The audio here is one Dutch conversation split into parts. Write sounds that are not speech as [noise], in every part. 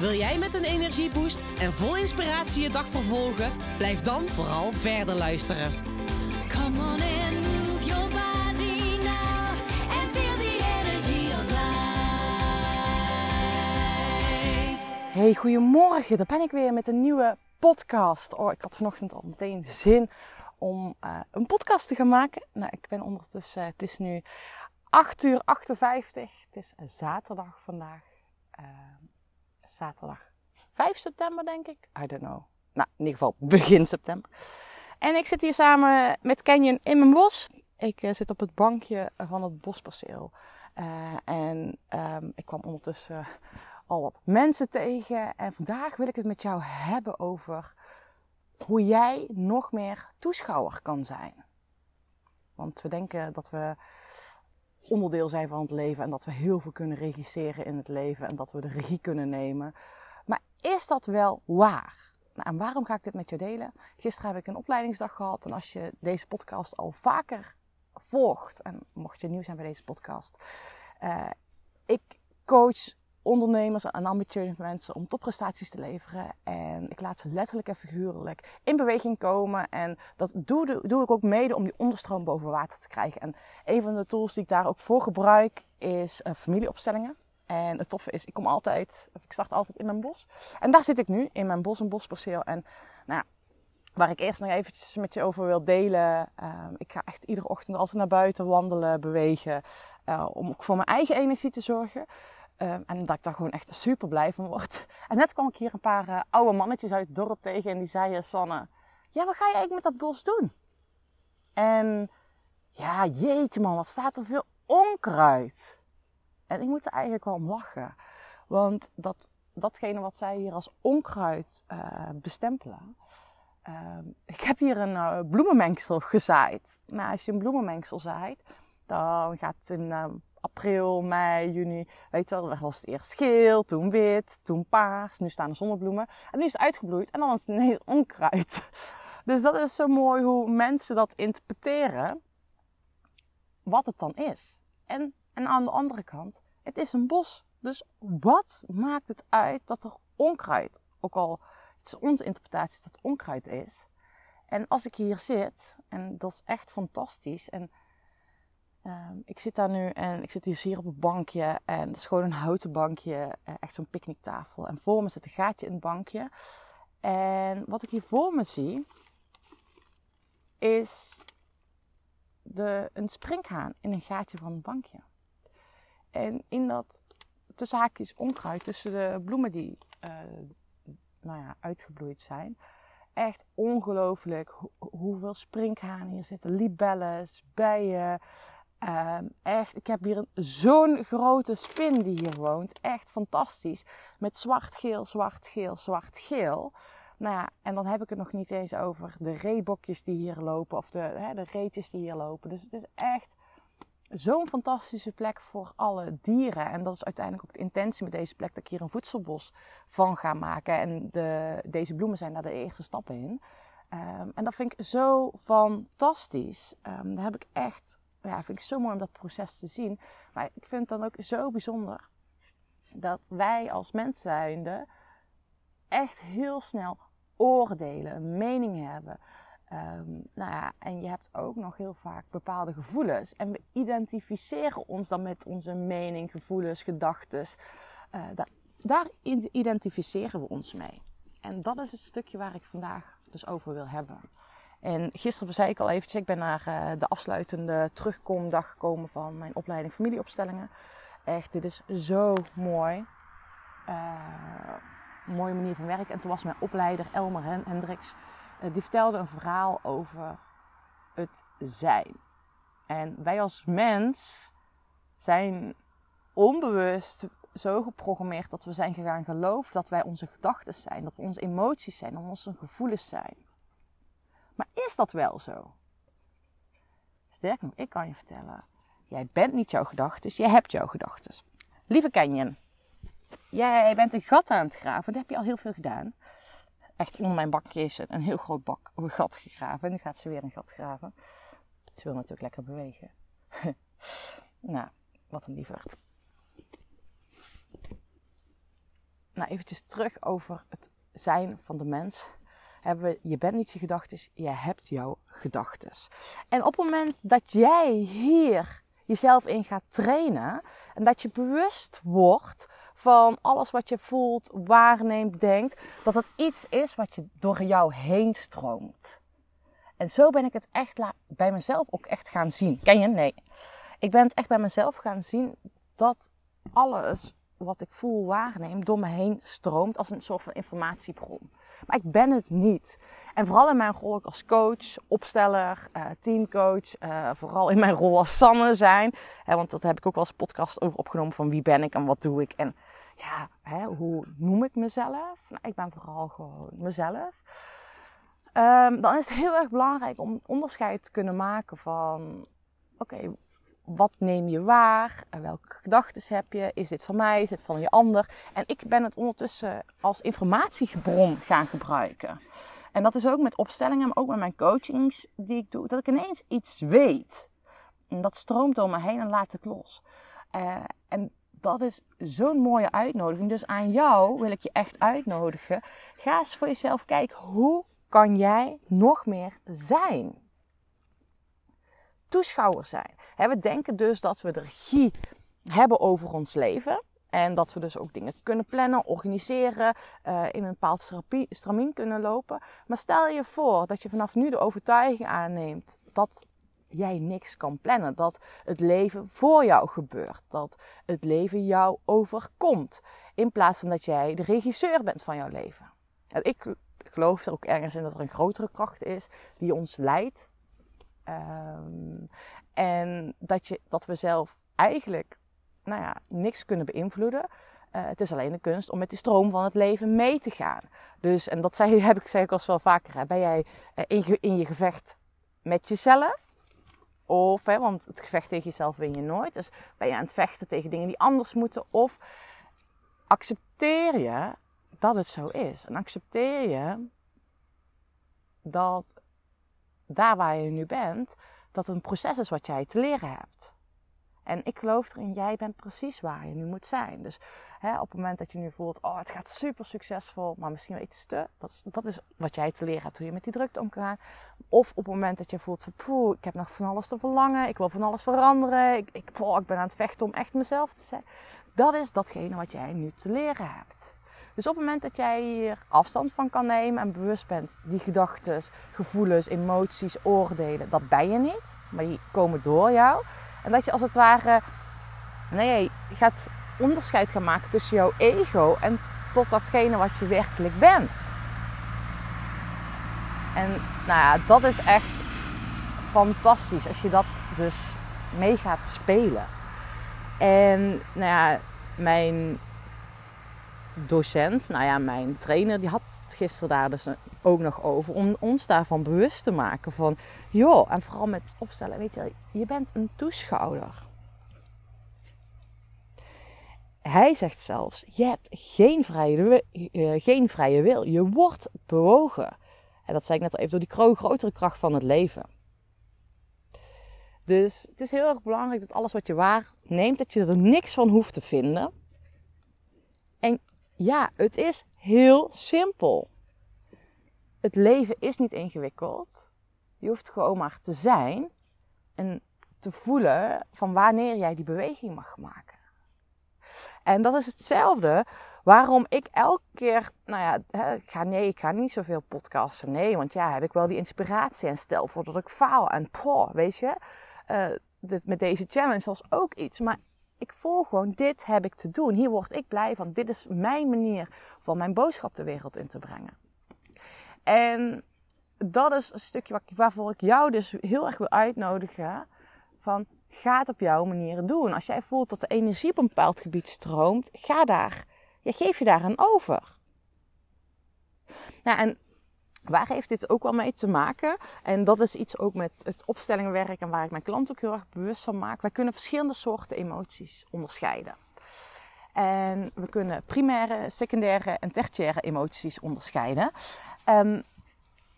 Wil jij met een energieboost en vol inspiratie je dag vervolgen? Blijf dan vooral verder luisteren. Come on and move your body now and feel the energy of life. Hey, goedemorgen. Daar ben ik weer met een nieuwe podcast. Oh, ik had vanochtend al meteen zin om eh, een podcast te gaan maken. Nou, ik ben ondertussen, het is nu 8 uur 58. Het is zaterdag vandaag. Eh, zaterdag 5 september, denk ik. I don't know. Nou, in ieder geval begin september. En ik zit hier samen met Canyon in mijn bos. Ik eh, zit op het bankje van het bosperceel. Eh, en ehm, ik kwam ondertussen al wat mensen tegen. En vandaag wil ik het met jou hebben over hoe jij nog meer toeschouwer kan zijn. Want we denken dat we onderdeel zijn van het leven en dat we heel veel kunnen regisseren in het leven en dat we de regie kunnen nemen. Maar is dat wel waar? Nou, en waarom ga ik dit met je delen? Gisteren heb ik een opleidingsdag gehad en als je deze podcast al vaker volgt, en mocht je nieuw zijn bij deze podcast, uh, ik coach ondernemers en ambitieuze mensen om topprestaties te leveren. En ik laat ze letterlijk en figuurlijk in beweging komen. En dat doe, doe ik ook mede om die onderstroom boven water te krijgen. En een van de tools die ik daar ook voor gebruik is uh, familieopstellingen. En het toffe is, ik kom altijd, ik start altijd in mijn bos. En daar zit ik nu, in mijn bos, een bosperceel. En nou waar ik eerst nog eventjes met je over wil delen. Uh, ik ga echt iedere ochtend altijd naar buiten wandelen, bewegen. Uh, om ook voor mijn eigen energie te zorgen. Um, en dat ik daar gewoon echt super blij van word. [laughs] En net kwam ik hier een paar uh, oude mannetjes uit het dorp tegen. En die zeiden, Sanne, ja, wat ga je eigenlijk met dat bos doen? En ja, jeetje man, wat staat er veel onkruid. En ik moet er eigenlijk wel om lachen. Want dat, datgene wat zij hier als onkruid uh, bestempelen. Uh, ik heb hier een bloemenmengsel gezaaid. Nou, als je een bloemenmengsel zaait, dan gaat in april, mei, juni. Weet je wel, was het eerst geel, toen wit, toen paars. Nu staan er zonnebloemen. En nu is het uitgebloeid en dan is het ineens onkruid. [laughs] Dus dat is zo mooi hoe mensen dat interpreteren. Wat het dan is. En, en aan de andere kant, het is een bos. Dus wat maakt het uit dat er onkruid, ook al het is onze interpretatie dat onkruid is. En als ik hier zit, en dat is echt fantastisch. En Um, ik zit daar nu en ik zit hier op een bankje. En het is gewoon een houten bankje. Eh, echt zo'n picknicktafel. En voor me zit een gaatje in het bankje. En wat ik hier voor me zie, is de, een springhaan in een gaatje van het bankje. En in dat tussen haakjes onkruid, tussen de bloemen die uh, nou ja, uitgebloeid zijn. Echt ongelooflijk ho hoeveel sprinkhanen hier zitten. Libelles, bijen. Um, echt, ik heb hier zo'n grote spin die hier woont. Echt fantastisch. Met zwart-geel, zwart-geel, zwart-geel. Nou ja, en dan heb ik het nog niet eens over de reebokjes die hier lopen. Of de, de reetjes die hier lopen. Dus het is echt zo'n fantastische plek voor alle dieren. En dat is uiteindelijk ook de intentie met deze plek. Dat ik hier een voedselbos van ga maken. En de, deze bloemen zijn daar de eerste stappen in. Um, en dat vind ik zo fantastisch. Um, daar heb ik echt ja, vind ik zo mooi om dat proces te zien. Maar ik vind het dan ook zo bijzonder dat wij als mens zijnde echt heel snel oordelen, een mening hebben. Um, nou ja, en je hebt ook nog heel vaak bepaalde gevoelens. En we identificeren ons dan met onze mening, gevoelens, gedachten. Uh, daar, daar identificeren we ons mee. En dat is het stukje waar ik vandaag dus over wil hebben. En gisteren zei ik al eventjes, ik ben naar uh, de afsluitende terugkomdag gekomen van mijn opleiding familieopstellingen. Echt, dit is zo mooi. Uh, mooie manier van werken. En toen was mijn opleider Elmer Hendricks, uh, die vertelde een verhaal over het zijn. En wij als mens zijn onbewust zo geprogrammeerd dat we zijn gegaan geloven dat wij onze gedachten zijn, dat we onze emoties zijn, dat we onze gevoelens zijn. Is dat wel zo? Sterker ik kan je vertellen, jij bent niet jouw gedachten, je hebt jouw gedachten. Lieve Canyon, jij bent een gat aan het graven, dat heb je al heel veel gedaan. Echt onder mijn bakje is een heel groot bak, een gat gegraven. En nu gaat ze weer een gat graven. Ze wil natuurlijk lekker bewegen. [laughs] nou, wat een lieverd. Nou, eventjes terug over het zijn van de mens. Hebben we, je bent niet je gedachten, je hebt jouw gedachten. En op het moment dat jij hier jezelf in gaat trainen en dat je bewust wordt van alles wat je voelt, waarneemt, denkt, dat het iets is wat je door jou heen stroomt. En zo ben ik het echt bij mezelf ook echt gaan zien. Ken je? Nee. Ik ben het echt bij mezelf gaan zien dat alles wat ik voel, waarneem, door me heen stroomt als een soort van informatiebron. Maar ik ben het niet. En vooral in mijn rol als coach, opsteller, eh, teamcoach. eh, vooral in mijn rol als Sanne zijn. Want dat heb ik ook wel eens een podcast over opgenomen van wie ben ik en wat doe ik. En ja, hoe noem ik mezelf? Nou, ik ben vooral gewoon mezelf. Ehm, dan is het heel erg belangrijk om onderscheid te kunnen maken van... Oké, wat neem je waar? Welke gedachten heb je? Is dit van mij? Is dit van je ander? En ik ben het ondertussen als informatiebron gaan gebruiken. En dat is ook met opstellingen, maar ook met mijn coachings die ik doe. Dat ik ineens iets weet. En dat stroomt door me heen en laat ik los. Eh, en dat is zo'n mooie uitnodiging. Dus aan jou wil ik je echt uitnodigen. Ga eens voor jezelf kijken. Hoe kan jij nog meer zijn? Toeschouwer zijn. We denken dus dat we de regie hebben over ons leven. En dat we dus ook dingen kunnen plannen, organiseren, eh, in een bepaald stramien kunnen lopen. Maar stel je voor dat je vanaf nu de overtuiging aanneemt dat jij niks kan plannen. Dat het leven voor jou gebeurt. Dat het leven jou overkomt. In plaats van dat jij de regisseur bent van jouw leven. En ik geloof er ook ergens in dat er een grotere kracht is die ons leidt. Ehm, en dat, je, dat we zelf eigenlijk nou ja, niks kunnen beïnvloeden. Eh, het is alleen de kunst om met die stroom van het leven mee te gaan. Dus, en dat zei, [laughs] heb ik, zeg ik al wel vaker. Ben jij eh, in, ge- in je gevecht met jezelf? Of, hè, want het gevecht tegen jezelf win je nooit. Dus ben je aan het vechten tegen dingen die anders moeten? Of accepteer je dat het zo is? En accepteer je dat daar waar je nu bent, dat een proces is wat jij te leren hebt. En ik geloof erin, jij bent precies waar je nu moet zijn. Dus hè, op het moment dat je nu voelt, oh het gaat super succesvol, maar misschien wel iets te, dat is, dat is wat jij te leren hebt, hoe je met die drukte om. Of op het moment dat je voelt van, poeh, ik heb nog van alles te verlangen, ik wil van alles veranderen, ik, ik, ik ben aan het vechten om echt mezelf te zijn. Dat is datgene wat jij nu te leren hebt. Dus op het moment dat jij hier afstand van kan nemen en bewust bent, die gedachten, gevoelens, emoties, oordelen, dat ben je niet, maar die komen door jou. En dat je als het ware, nee, gaat onderscheid gaan maken tussen jouw ego en tot datgene wat je werkelijk bent. En nou ja, dat is echt fantastisch als je dat dus mee gaat spelen. En nou ja, mijn docent, nou ja, mijn trainer, die had gisteren daar dus ook nog over. Om ons daarvan bewust te maken van, joh, en vooral met opstellen, weet je, je bent een toeschouwer. Hij zegt zelfs, je hebt geen vrije, eh, geen vrije wil. Je wordt bewogen. En dat zei ik net al even door die gro- grotere kracht van het leven. Dus het is heel erg belangrijk dat alles wat je waarneemt, dat je er niks van hoeft te vinden. En ja, het is heel simpel. Het leven is niet ingewikkeld. Je hoeft gewoon maar te zijn en te voelen van wanneer jij die beweging mag maken. En dat is hetzelfde waarom ik elke keer, nou ja, ik ga, nee, ik ga niet zoveel podcasten. Nee, want ja, heb ik wel die inspiratie en stel voor dat ik faal. En poh, weet je, eh, met deze challenge was ook iets. Maar ik voel gewoon, dit heb ik te doen. Hier word ik blij van. Dit is mijn manier van mijn boodschap de wereld in te brengen. En dat is een stukje waarvoor ik jou dus heel erg wil uitnodigen. Van, ga het op jouw manier doen. Als jij voelt dat de energie op een bepaald gebied stroomt, ga daar, ja, geef je daar aan over. Nou, en waar heeft dit ook wel mee te maken? En dat is iets ook met het opstellingenwerk en waar ik mijn klanten ook heel erg bewust van maak. Wij kunnen verschillende soorten emoties onderscheiden. En we kunnen primaire, secundaire en tertiaire emoties onderscheiden. Ehm,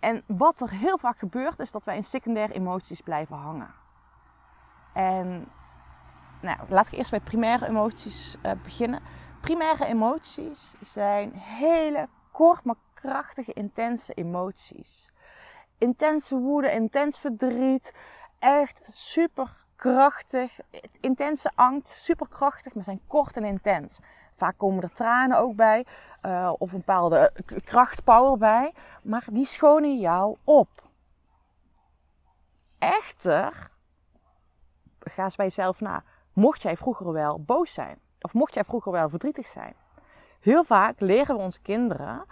en wat er heel vaak gebeurt, is dat wij in secundaire emoties blijven hangen. En nou, laat ik eerst bij primaire emoties uh, beginnen. Primaire emoties zijn hele kort maar krachtige, intense emoties. Intense woede, intens verdriet, echt super krachtig. Intense angst, super krachtig, maar zijn kort en intens. Vaak komen er tranen ook bij, uh, of een bepaalde krachtpower bij, maar die schonen jou op. Echter, ga eens bij jezelf na. Mocht jij vroeger wel boos zijn, of mocht jij vroeger wel verdrietig zijn, heel vaak leren we onze kinderen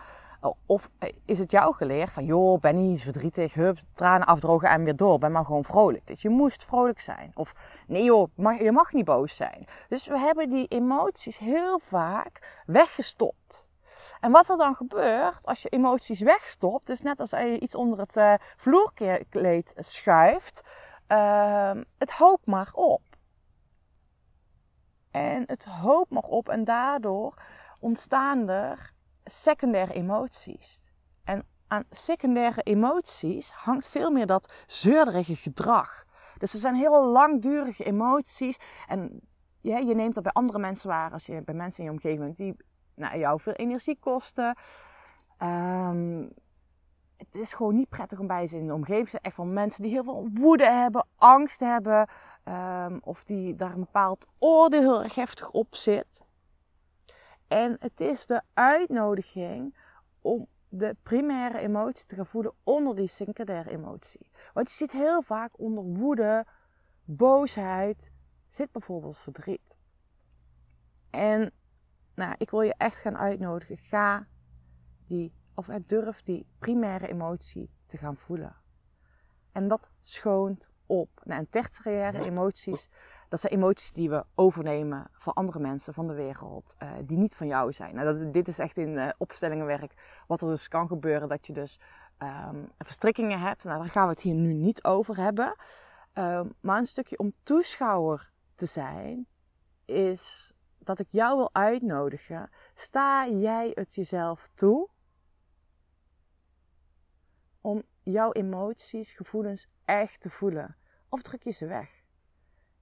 of is het jou geleerd van, joh, ben niet verdrietig, hup, tranen afdrogen en weer door. Ben maar gewoon vrolijk. Dus je moest vrolijk zijn. Of, nee joh, je mag niet boos zijn. Dus we hebben die emoties heel vaak weggestopt. En wat er dan gebeurt als je emoties wegstopt, is net als je iets onder het uh, vloerkleed schuift, uh, het hoopt maar op. En het hoopt maar op en daardoor ontstaan er secundaire emoties. En aan secundaire emoties hangt veel meer dat zeurderige gedrag. Dus er zijn heel langdurige emoties. En ja, je neemt dat bij andere mensen waar, als je bij mensen in je omgeving die nou, jou veel energie kosten. Um, het is gewoon niet prettig om bij ze in de omgeving te. Echt van mensen die heel veel woede hebben, angst hebben. Um, of die daar een bepaald oordeel heel erg heftig op zit. En het is de uitnodiging om de primaire emotie te gaan voelen onder die secundaire emotie. Want je zit heel vaak onder woede, boosheid, zit bijvoorbeeld verdriet. En nou, ik wil je echt gaan uitnodigen. Ga die, of durf die primaire emotie te gaan voelen. En dat schoont op. Nou, en tertiaire emoties dat zijn emoties die we overnemen van andere mensen, van de wereld, uh, die niet van jou zijn. Nou, dat, dit is echt in uh, opstellingenwerk wat er dus kan gebeuren, dat je dus um, verstrikkingen hebt. Nou, daar gaan we het hier nu niet over hebben. Um, maar een stukje om toeschouwer te zijn, is dat ik jou wil uitnodigen. Sta jij het jezelf toe om jouw emoties, gevoelens echt te voelen? Of druk je ze weg?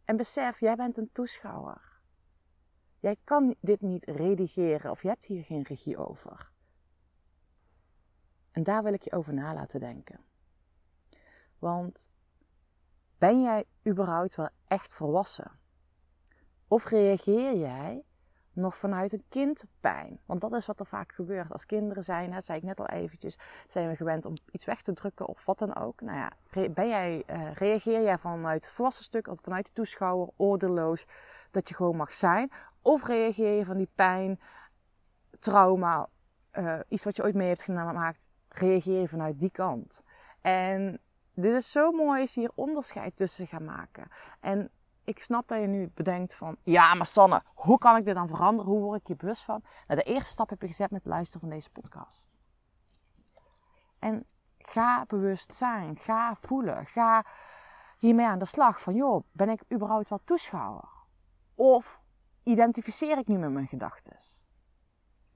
En besef, jij bent een toeschouwer. Jij kan dit niet redigeren of je hebt hier geen regie over. En daar wil ik je over na laten denken. Want ben jij überhaupt wel echt volwassen? Of reageer jij nog vanuit een kindpijn. Want dat is wat er vaak gebeurt. Als kinderen zijn, zei ik net al eventjes, zijn we gewend om iets weg te drukken of wat dan ook. Nou ja, ben jij, uh, reageer jij vanuit het volwassen stuk, of vanuit de toeschouwer, oordeloos, dat je gewoon mag zijn? Of reageer je van die pijn, trauma, uh, iets wat je ooit mee hebt gemaakt, reageer je vanuit die kant? En dit is zo mooi als hier onderscheid tussen gaan maken. En ik snap dat je nu bedenkt van, ja, maar Sanne, hoe kan ik dit dan veranderen? Hoe word ik je bewust van? Nou, de eerste stap heb je gezet met het luisteren van deze podcast. En ga bewust zijn, ga voelen, ga hiermee aan de slag van, joh, ben ik überhaupt wel toeschouwer? Of identificeer ik nu met mijn gedachten?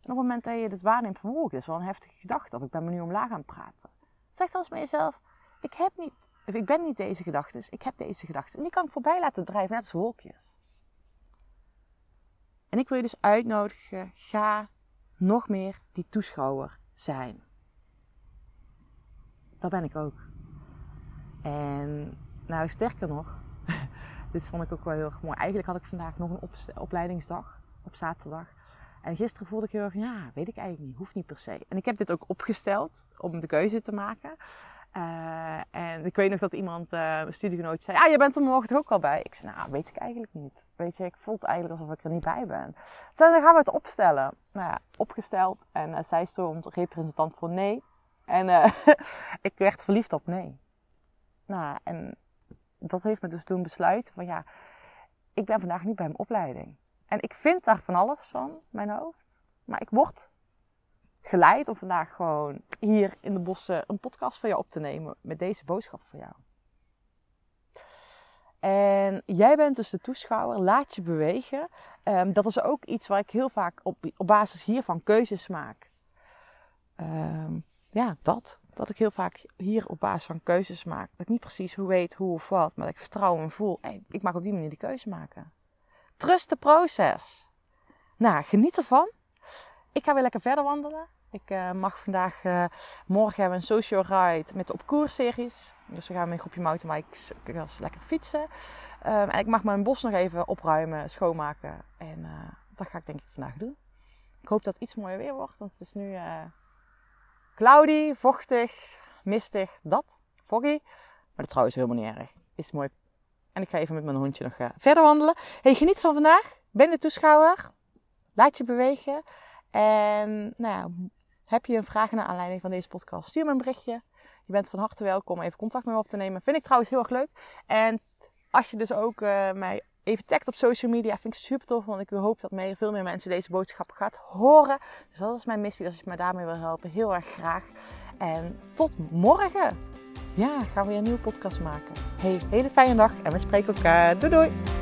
op het moment dat je dit waarneemt van, oh, is wel een heftige gedachte, of ik ben me nu omlaag aan het praten. Zeg dan eens met jezelf, ik heb niet ik ben niet deze gedachten, ik heb deze gedachten. En die kan ik voorbij laten drijven, net als wolkjes. En ik wil je dus uitnodigen, ga nog meer die toeschouwer zijn. Dat ben ik ook. En nou, sterker nog, [laughs] dit vond ik ook wel heel erg mooi. Eigenlijk had ik vandaag nog een opleidingsdag op zaterdag. En gisteren voelde ik heel erg, ja, weet ik eigenlijk niet, hoeft niet per se. En ik heb dit ook opgesteld om de keuze te maken. Uh, en ik weet nog dat iemand, uh, een studiegenoot, zei: Ja, je bent er morgen toch ook al bij? Ik zei: Nou, weet ik eigenlijk niet. Weet je, ik voel het eigenlijk alsof ik er niet bij ben. Toen dan gaan we het opstellen. Nou ja, opgesteld. En uh, zij stond representant voor nee. En [laughs] ik werd verliefd op nee. Nou, en dat heeft me dus toen besluiten van ja, ik ben vandaag niet bij mijn opleiding. En ik vind daar van alles van, mijn hoofd. Maar ik word geleid om vandaag gewoon hier in de bossen een podcast voor jou op te nemen met deze boodschap voor jou. En jij bent dus de toeschouwer, laat je bewegen. Ehm, dat is ook iets waar ik heel vaak op, op basis hiervan keuzes maak. Ehm, ja, dat. Dat ik heel vaak hier op basis van keuzes maak. Dat ik niet precies hoe weet hoe of wat, maar dat ik vertrouwen en voel. Ik mag op die manier die keuze maken. Trust the process. Nou, geniet ervan. Ik ga weer lekker verder wandelen. Ik uh, mag vandaag, uh, morgen hebben we een social ride met de op. Dus dan gaan we met een groepje mountainbikes lekker fietsen. Um, en ik mag mijn bos nog even opruimen, schoonmaken. En dat ga ik denk ik vandaag doen. Ik hoop dat het iets mooier weer wordt, want het is nu cloudy, vochtig, mistig, dat, foggy. Maar dat is trouwens helemaal niet erg. Is mooi. En ik ga even met mijn hondje nog verder wandelen. Hey, geniet van vandaag. Ben de toeschouwer. Laat je bewegen. En nou heb je een vraag naar aanleiding van deze podcast? Stuur me een berichtje. Je bent van harte welkom even contact met me op te nemen. Vind ik trouwens heel erg leuk. En als je dus ook uh, mij even tagt op social media, vind ik super tof. Want ik hoop dat meer, veel meer mensen deze boodschap gaat horen. Dus dat is mijn missie. Als je me daarmee wil helpen, heel erg graag. En tot morgen. Ja, gaan we weer een nieuwe podcast maken. Hey, hele fijne dag en we spreken elkaar. Doei doei.